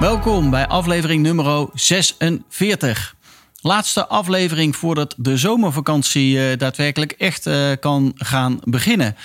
Welkom bij aflevering nummer 46. Laatste aflevering voordat de zomervakantie uh, daadwerkelijk echt uh, kan gaan beginnen.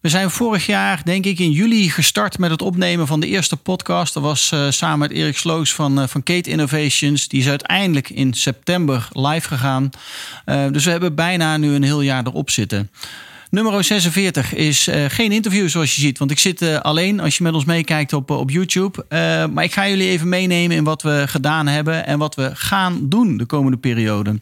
We zijn vorig jaar, denk ik, in juli gestart met het opnemen van de eerste podcast. Dat was uh, samen met Erik Sloos van, van Kate Innovations. Die is uiteindelijk in september live gegaan. dus we hebben bijna nu een heel jaar erop zitten. Nummer 46 is uh, geen interview zoals je ziet. Want ik zit uh, alleen als je met ons meekijkt op, op YouTube. Maar ik ga jullie even meenemen in wat we gedaan hebben en wat we gaan doen de komende periode.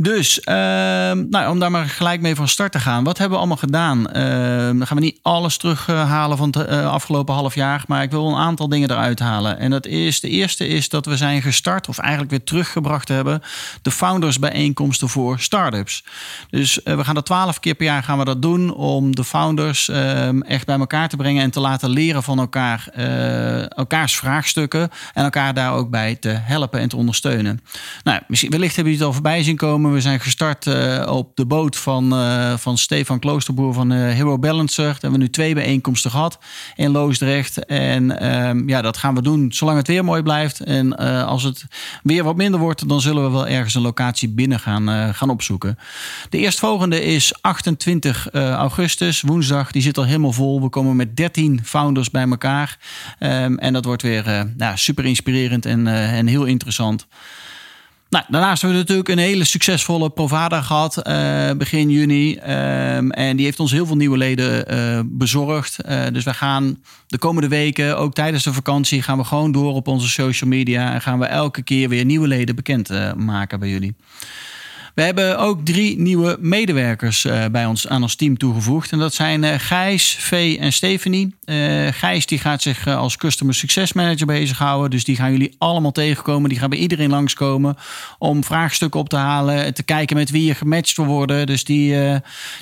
Dus uh, nou, om daar maar gelijk mee van start te gaan. Wat hebben we allemaal gedaan? Uh, dan gaan we niet alles terughalen van het uh, afgelopen half jaar. Maar ik wil een aantal dingen eruit halen. En dat is, de eerste is dat we zijn gestart, of eigenlijk weer teruggebracht hebben, de founders bijeenkomsten voor startups. Dus uh, we gaan dat twaalf keer per jaar gaan we dat doen om de founders ehm, echt bij elkaar te brengen en te laten leren van elkaar, eh, elkaars vraagstukken. En elkaar daar ook bij te helpen en te ondersteunen. Nou, misschien, wellicht hebben jullie het al voorbij zien komen. We zijn gestart uh, op de boot van, uh, van Stefan Kloosterboer van uh, Hero Balancer. Daar hebben we nu twee bijeenkomsten gehad in Loosdrecht. En um, ja, dat gaan we doen zolang het weer mooi blijft. En als het weer wat minder wordt, dan zullen we wel ergens een locatie binnen gaan, gaan opzoeken. De eerstvolgende is 28 augustus, woensdag. Die zit al helemaal vol. We komen met 13 founders bij elkaar. Um, en dat wordt weer nou, super inspirerend en, en heel interessant. Nou, daarnaast hebben we natuurlijk een hele succesvolle Provada gehad uh, begin juni. Um, en die heeft ons heel veel nieuwe leden uh, bezorgd. Uh, dus we gaan de komende weken, ook tijdens de vakantie, gaan we gewoon door op onze social media. En gaan we elke keer weer nieuwe leden bekend maken bij jullie. We hebben ook drie nieuwe medewerkers uh, bij ons aan ons team toegevoegd. En dat zijn uh, Gijs, Vee en Stephanie. Uh, Gijs die gaat zich als Customer Success Manager bezighouden. Dus die gaan jullie allemaal tegenkomen. Die gaan bij iedereen langskomen om vraagstukken op te halen. Te kijken met wie je gematcht wil worden. Dus die,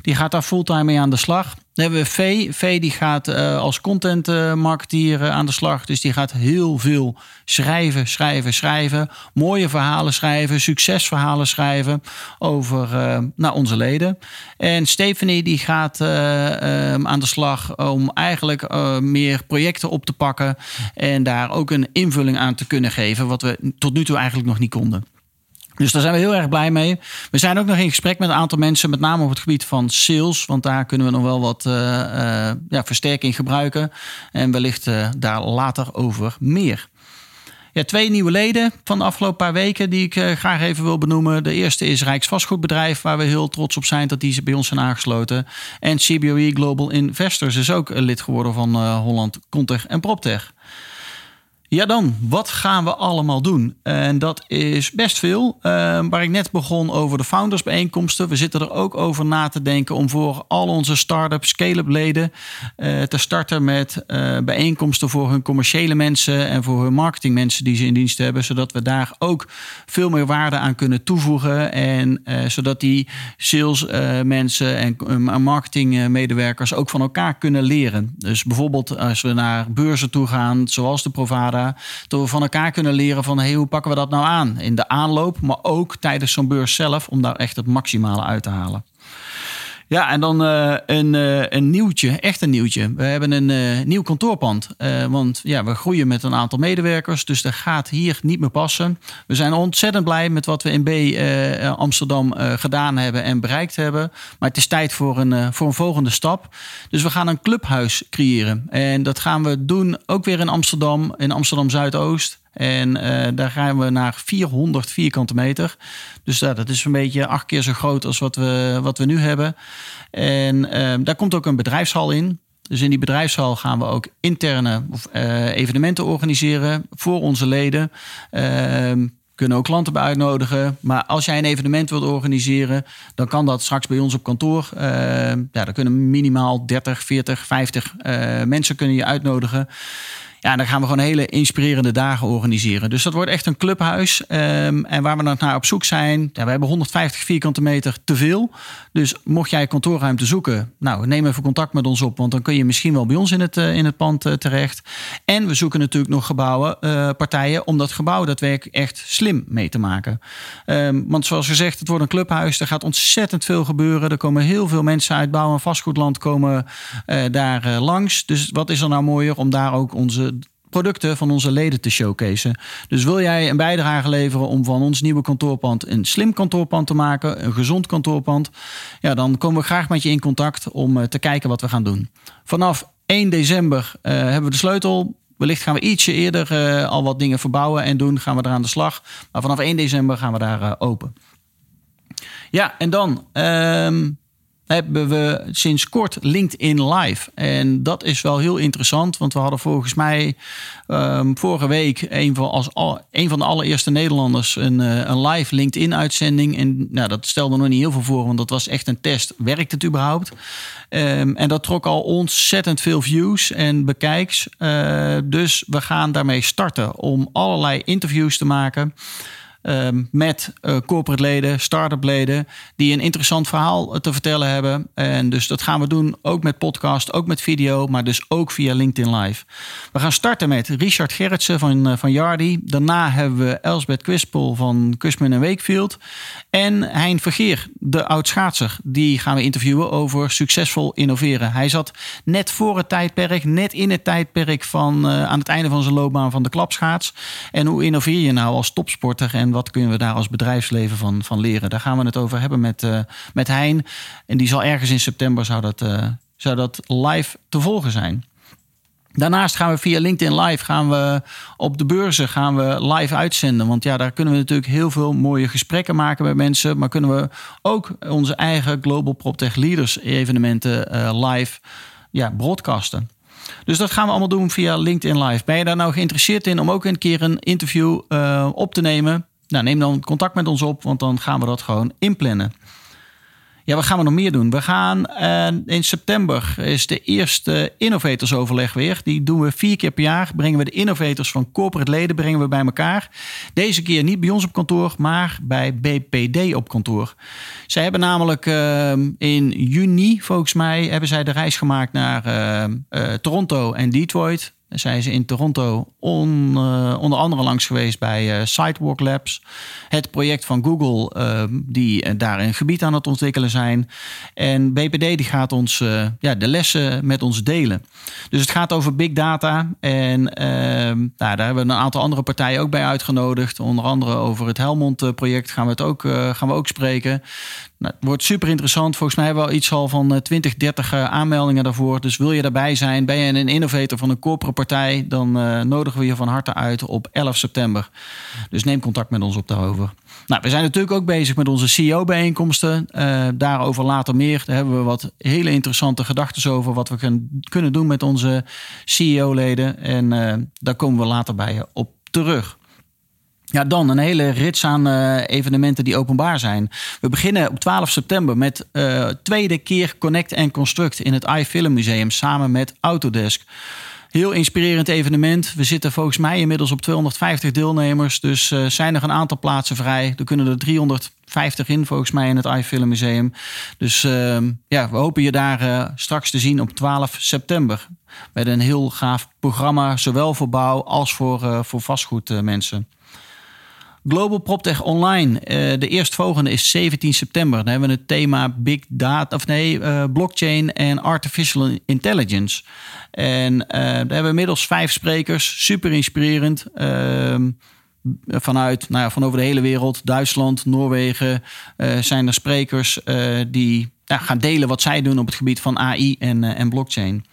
die gaat daar fulltime mee aan de slag. Dan hebben we Vee. Vee die gaat uh, als content uh, marketeer uh, aan de slag. Dus die gaat heel veel schrijven, schrijven, schrijven. Mooie verhalen schrijven, succesverhalen schrijven over nou, onze leden. En Stephanie die gaat um, aan de slag om eigenlijk meer projecten op te pakken. En daar ook een invulling aan te kunnen geven. Wat we tot nu toe eigenlijk nog niet konden. Dus daar zijn we heel erg blij mee. We zijn ook nog in gesprek met een aantal mensen, met name op het gebied van sales. Want daar kunnen we nog wel wat uh, uh, ja, versterking gebruiken. En wellicht uh, daar later over meer. Ja, twee nieuwe leden van de afgelopen paar weken die ik graag even wil benoemen. De eerste is Rijksvastgoedbedrijf, waar we heel trots op zijn dat die bij ons zijn aangesloten. En CBOE Global Investors is ook lid geworden van Holland Contech en PropTech. Ja, dan, wat gaan we allemaal doen? En dat is best veel. Uh, waar ik net begon over de foundersbijeenkomsten. We zitten er ook over na te denken om voor al onze start-up, scale-up leden uh, te starten met uh, bijeenkomsten voor hun commerciële mensen en voor hun marketingmensen die ze in dienst hebben. Zodat we daar ook veel meer waarde aan kunnen toevoegen. En zodat die salesmensen en marketingmedewerkers ook van elkaar kunnen leren. Dus bijvoorbeeld als we naar beurzen toe gaan, zoals de Provada dat we van elkaar kunnen leren van hey, hoe pakken we dat nou aan? In de aanloop, maar ook tijdens zo'n beurs zelf, om daar echt het maximale uit te halen. Ja, en dan uh, een, uh, een nieuwtje, echt een nieuwtje. We hebben een uh, nieuw kantoorpand. want ja, we groeien met een aantal medewerkers, dus dat gaat hier niet meer passen. We zijn ontzettend blij met wat we in B Amsterdam gedaan hebben en bereikt hebben. Maar het is tijd voor een, voor een volgende stap. Dus we gaan een clubhuis creëren. En dat gaan we doen ook weer in Amsterdam, in Amsterdam Zuidoost. En uh, daar gaan we naar 400 vierkante meter. Dus dat is een beetje acht keer zo groot als wat we, wat we nu hebben. En uh, daar komt ook een bedrijfshal in. Dus in die bedrijfshal gaan we ook interne uh, evenementen organiseren voor onze leden. Ehm, kunnen ook klanten bij uitnodigen. Maar als jij een evenement wilt organiseren, dan kan dat straks bij ons op kantoor. Uh, ja, dan kunnen minimaal 30, 40, 50 uh, mensen kunnen je uitnodigen. Ja, dan gaan we gewoon hele inspirerende dagen organiseren. Dus dat wordt echt een clubhuis. Ehm, en waar we dan naar op zoek zijn, ja, we hebben 150 vierkante meter te veel. Dus mocht jij kantoorruimte zoeken, nou, neem even contact met ons op, want dan kun je misschien wel bij ons in het, in het pand terecht. En we zoeken natuurlijk nog gebouwen, partijen, om dat gebouw daadwerkelijk echt slim mee te maken. Ehm, want zoals gezegd, het wordt een clubhuis. Er gaat ontzettend veel gebeuren. Er komen heel veel mensen uit bouw- en vastgoedland komen daar langs. Dus wat is er nou mooier om daar ook onze producten van onze leden te showcaseen. Dus wil jij een bijdrage leveren om van ons nieuwe kantoorpand een slim kantoorpand te maken, een gezond kantoorpand, ja, dan komen we graag met je in contact om uh, te kijken wat we gaan doen. Vanaf 1 december hebben we de sleutel. Wellicht gaan we ietsje eerder uh, al wat dingen verbouwen en doen. Gaan we er aan de slag. Maar vanaf 1 december gaan we daar open. Ja, en dan um, hebben we sinds kort LinkedIn Live. En dat is wel heel interessant, want we hadden volgens mij um, vorige week een van, als al, een van de allereerste Nederlanders een, uh, een live LinkedIn-uitzending. En nou, dat stelde nog niet heel veel voor, want dat was echt een test. Werkt het überhaupt? Um, en dat trok al ontzettend veel views en bekijks. Uh, dus we gaan daarmee starten om allerlei interviews te maken. Um, met uh, corporate leden, start-up leden, die een interessant verhaal te vertellen hebben. En dus dat gaan we doen ook met podcast, ook met video, maar dus ook via LinkedIn Live. We gaan starten met Richard Gerritsen van, uh, van Yardi. Daarna hebben we Elsbeth Quispel van Kusman en Wakefield. En Hein Vergeer, de oud-schaatser, die gaan we interviewen over succesvol innoveren. Hij zat net voor het tijdperk, net in het tijdperk van aan het einde van zijn loopbaan van de klapschaats. En hoe innoveer je nou als topsporter en wat kunnen we daar als bedrijfsleven van, van leren? Daar gaan we het over hebben met, uh, met Hein. En die zal ergens in september zou dat, uh, zou dat live te volgen zijn. Daarnaast gaan we via LinkedIn Live gaan we op de beurzen gaan we live uitzenden. Want ja, daar kunnen we natuurlijk heel veel mooie gesprekken maken met mensen. Maar kunnen we ook onze eigen Global PropTech Leaders evenementen uh, live ja, broadcasten. Dus dat gaan we allemaal doen via LinkedIn Live. Ben je daar nou geïnteresseerd in om ook een keer een interview op te nemen? Nou, neem dan contact met ons op, want dan gaan we dat gewoon inplannen. Ja, wat gaan we nog meer doen? We gaan uh, in september is de eerste innovatorsoverleg weer. Die doen we vier keer per jaar. Brengen we de innovators van corporate leden brengen we bij elkaar. Deze keer niet bij ons op kantoor, maar bij BPD op kantoor. Zij hebben namelijk uh, in juni, volgens mij, hebben zij de reis gemaakt naar uh, Toronto en Detroit zijn ze in Toronto on, uh, onder andere langs geweest bij uh, Sidewalk Labs. Het project van Google, uh, die daar een gebied aan het ontwikkelen zijn. En BPD die gaat ons ja, de lessen met ons delen. Dus het gaat over big data. En ehm, nou, daar hebben we een aantal andere partijen ook bij uitgenodigd. Onder andere over het Helmond-project gaan, we het ook, gaan we ook spreken. Nou, het wordt super interessant. Volgens mij hebben we iets al van 20, 30 aanmeldingen daarvoor. Dus wil je daarbij zijn, ben je een innovator van een corporate partij, dan uh, nodigen we je van harte uit op 11 september. Dus neem contact met ons op daarover. Nou, we zijn natuurlijk ook bezig met onze CEO-bijeenkomsten. Uh, daarover later meer. Daar hebben we wat hele interessante gedachten over wat we kunnen, kunnen doen met onze CEO-leden. En uh, daar komen we later bij je op terug. Ja, dan een hele rits aan evenementen die openbaar zijn. We beginnen op 12 september met uh, tweede keer Connect Construct in het iFilm Museum samen met Autodesk. Heel inspirerend evenement. We zitten volgens mij inmiddels op 250 deelnemers. Dus uh, zijn er een aantal plaatsen vrij. Er kunnen er 350 in volgens mij in het iFilm Museum. Dus uh, ja, we hopen je daar uh, straks te zien op 12 september. Met een heel gaaf programma, zowel voor bouw als voor, uh, voor vastgoedmensen. Global PropTech Online. Uh, de eerstvolgende is 17 september. Dan hebben we het thema Big Data, of nee, uh, blockchain en artificial intelligence. En uh, daar hebben we inmiddels vijf sprekers. Super inspirerend. Ehm, vanuit, nou ja, van over de hele wereld, Duitsland, Noorwegen, zijn er sprekers die gaan delen wat zij doen op het gebied van AI en, en blockchain.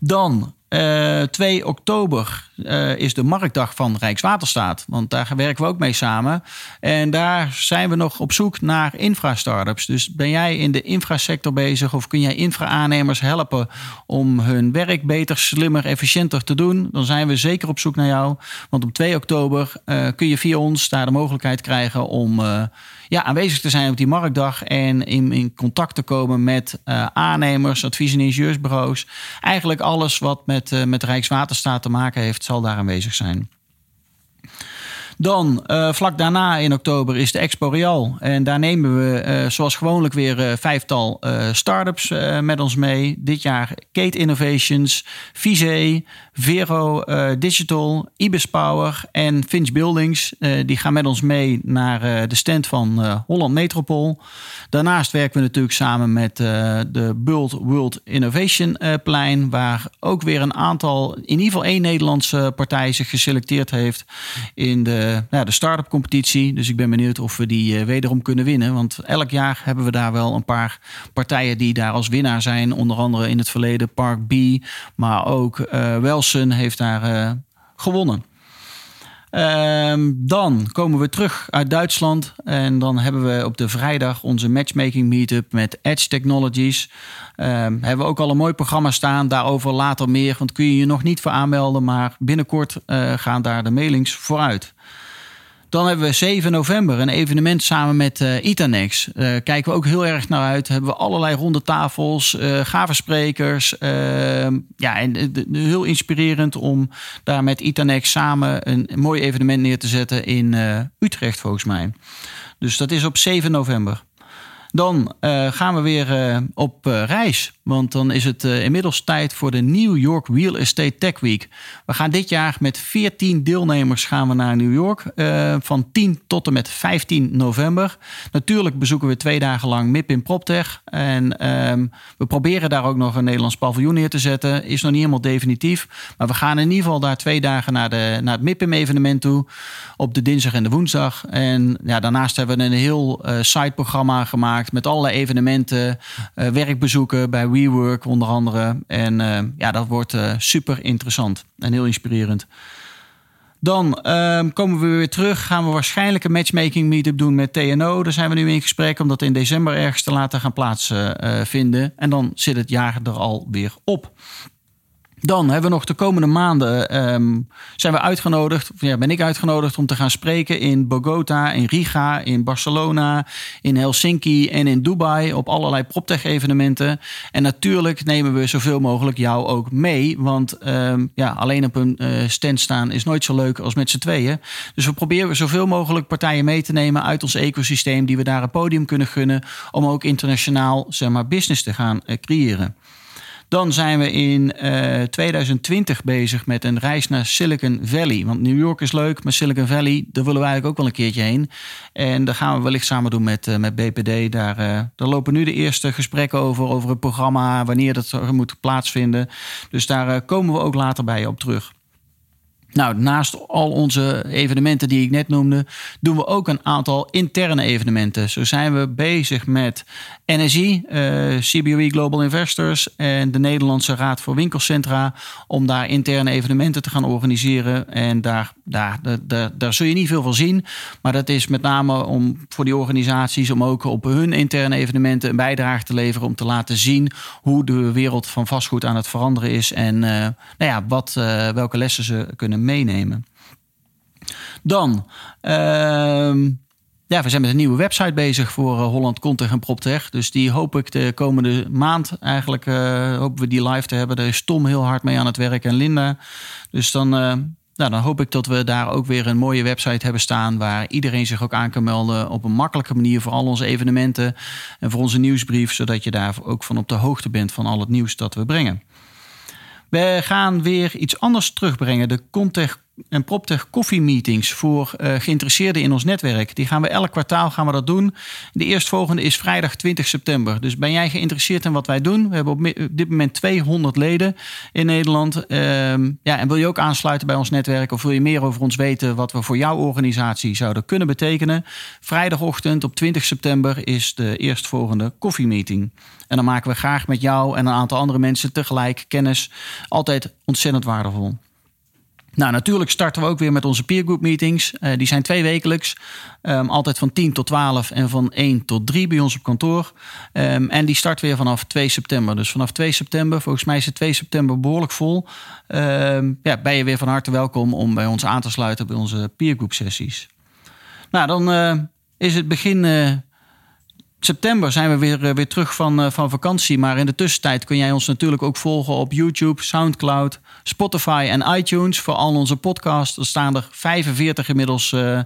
Dan uh, 2 oktober uh, is de marktdag van Rijkswaterstaat. Want daar werken we ook mee samen. En daar zijn we nog op zoek naar infra-startups. Dus ben jij in de infrasector bezig of kun jij infra-aannemers helpen om hun werk beter, slimmer, efficiënter te doen? Dan zijn we zeker op zoek naar jou. Want op 2 oktober uh, kun je via ons daar de mogelijkheid krijgen om ja, aanwezig te zijn op die marktdag en in, in contact te komen met aannemers, advies- en ingenieursbureaus. Eigenlijk alles wat met, uh, met Rijkswaterstaat te maken heeft, zal daar aanwezig zijn. Dan, uh, vlak daarna in oktober, is de Expo Real. En daar nemen we, uh, zoals gewoonlijk, weer uh, vijftal start-ups met ons mee. Dit jaar Kate Innovations, Vise, Vero Digital, Ibis Power en Finch Buildings. die gaan met ons mee naar de stand van Holland Metropool. Daarnaast werken we natuurlijk samen met de Bult World Innovation plein. Waar ook weer een aantal, in ieder geval één Nederlandse partij zich geselecteerd heeft in de nou, de start-up competitie. Dus ik ben benieuwd of we die uh, wederom kunnen winnen. Want elk jaar hebben we daar wel een paar partijen die daar als winnaar zijn. Onder andere in het verleden Park B. Maar ook uh, Welsen heeft daar gewonnen. Um, dan komen we terug uit Duitsland en dan hebben we op de vrijdag onze matchmaking meetup met Edge Technologies. Um, hebben we ook al een mooi programma staan, daarover later meer, want kun je je nog niet voor aanmelden, maar binnenkort gaan daar de mailings vooruit. Dan hebben we 7 november een evenement samen met uh, Itanex. Uh, kijken we ook heel erg naar uit. Hebben we allerlei ronde tafels, uh, gave sprekers. ja, en heel inspirerend om daar met Itanex samen een, een mooi evenement neer te zetten in Utrecht volgens mij. Dus dat is op 7 november. Dan uh, gaan we weer uh, op uh, reis. Want dan is het inmiddels tijd voor de New York Real Estate Tech Week. We gaan dit jaar met 14 deelnemers gaan we naar New York. van 10 tot en met 15 november. Natuurlijk bezoeken we twee dagen lang MIP in PropTech. En ehm, we proberen daar ook nog een Nederlands paviljoen neer te zetten. Is nog niet helemaal definitief. Maar we gaan in ieder geval daar twee dagen naar, de, naar het MIPIM evenement toe. Op de dinsdag en de woensdag. En ja, daarnaast hebben we een heel siteprogramma gemaakt met allerlei evenementen, uh, werkbezoeken bij WeWork onder andere. En uh, ja, dat wordt uh, super interessant en heel inspirerend. Dan ehm, komen we weer terug. Gaan we waarschijnlijk een matchmaking meetup doen met TNO. Daar zijn we nu in gesprek om dat in december ergens te laten gaan plaatsvinden. en dan zit het jaar er alweer op. Dan hebben we nog de komende maanden um, zijn we uitgenodigd, ja, ben ik uitgenodigd om te gaan spreken in Bogota, in Riga, in Barcelona, in Helsinki en in Dubai op allerlei PropTech evenementen. En natuurlijk nemen we zoveel mogelijk jou ook mee, want um, ja, alleen op een uh, stand staan is nooit zo leuk als met z'n tweeën. Dus we proberen zoveel mogelijk partijen mee te nemen uit ons ecosysteem die we daar een podium kunnen gunnen om ook internationaal zeg maar, business te gaan uh, creëren. Dan zijn we in uh, 2020 bezig met een reis naar Silicon Valley. Want New York is leuk, maar Silicon Valley, daar willen we eigenlijk ook wel een keertje heen. En daar gaan we wellicht samen doen met, uh, met BPD. Daar, uh, daar lopen nu de eerste gesprekken over, over het programma, wanneer dat moet plaatsvinden. Dus daar komen we ook later bij op terug. Nou, naast al onze evenementen die ik net noemde, doen we ook een aantal interne evenementen. Zo zijn we bezig met NSI, uh, CBOE Global Investors en de Nederlandse Raad voor Winkelcentra om daar interne evenementen te gaan organiseren. En daar, daar, daar, daar, zul je niet veel van zien, maar dat is met name om voor die organisaties om ook op hun interne evenementen een bijdrage te leveren om te laten zien hoe de wereld van vastgoed aan het veranderen is en uh, nou ja, wat, uh, welke lessen ze kunnen meenemen. Dan, uh, ja, we zijn met een nieuwe website bezig voor uh, Holland Content en PropTech. Dus die hoop ik de komende maand eigenlijk, uh, hopen we die live te hebben. Daar is Tom heel hard mee aan het werk en Linda. Dus dan, uh, nou, dan hoop ik dat we daar ook weer een mooie website hebben staan... waar iedereen zich ook aan kan melden op een makkelijke manier... voor al onze evenementen en voor onze nieuwsbrief... zodat je daar ook van op de hoogte bent van al het nieuws dat we brengen. We gaan weer iets anders terugbrengen. De Contech en PropTech koffiemeetings voor uh, geïnteresseerden in ons netwerk. Die gaan we elk kwartaal gaan we dat doen. De eerstvolgende is vrijdag 20 september. Dus ben jij geïnteresseerd in wat wij doen? We hebben op dit moment 200 leden in Nederland. Uh, ja, en wil je ook aansluiten bij ons netwerk of wil je meer over ons weten wat we voor jouw organisatie zouden kunnen betekenen? Vrijdagochtend op 20 september is de eerstvolgende koffiemeeting. En dan maken we graag met jou en een aantal andere mensen tegelijk kennis. Altijd ontzettend waardevol. Nou, natuurlijk starten we ook weer met onze peergroup meetings. Uh, die zijn twee wekelijks. Um, altijd van 10 tot 12 en van 1 tot 3 bij ons op kantoor. Um, en die start weer vanaf 2 september. Dus vanaf 2 september, volgens mij is het 2 september behoorlijk vol. Um, ja, ben je weer van harte welkom om bij ons aan te sluiten bij onze peergroup sessies. Nou, dan uh, is het begin uh, september zijn we weer, eh, weer terug van, uh, van vakantie. Maar in de tussentijd kun jij ons natuurlijk ook volgen op YouTube, Soundcloud, Spotify en iTunes. Voor al onze podcasts. Er staan er 45 inmiddels uh,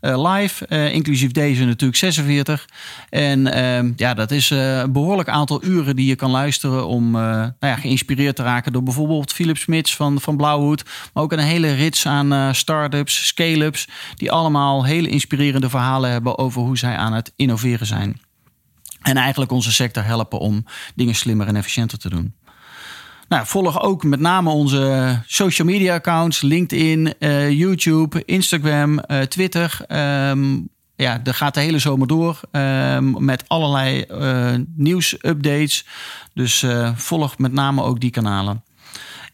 live. inclusief deze natuurlijk 46. En ehm, ja, dat is een behoorlijk aantal uren die je kan luisteren om nou ja, geïnspireerd te raken door bijvoorbeeld Philip Smits van, van Blauwhoed. Maar ook een hele rits aan start-ups, scale-ups. Die allemaal hele inspirerende verhalen hebben over hoe zij aan het innoveren zijn. En eigenlijk onze sector helpen om dingen slimmer en efficiënter te doen. Nou, volg ook met name onze social media accounts: LinkedIn, uh, YouTube, Instagram, uh, Twitter. Um, ja, dat gaat de hele zomer door um, met allerlei uh, nieuwsupdates. Dus volg met name ook die kanalen.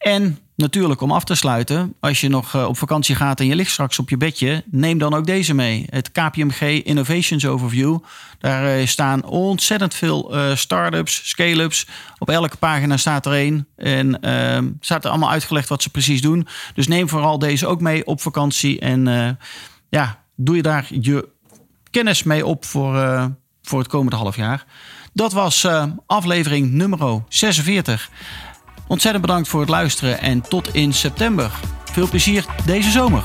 En natuurlijk om af te sluiten, als je nog eh, op vakantie gaat en je ligt straks op je bedje, neem dan ook deze mee. Het KPMG Innovations Overview. Daar eh, staan ontzettend veel uh, start-ups, scale-ups. Op elke pagina staat er één. En uh, staat er allemaal uitgelegd wat ze precies doen. Dus neem vooral deze ook mee op vakantie. En ja, doe je daar je kennis mee op voor, voor het komende half jaar. Dat was aflevering nummer 46. Ontzettend bedankt voor het luisteren en tot in september. Veel plezier deze zomer.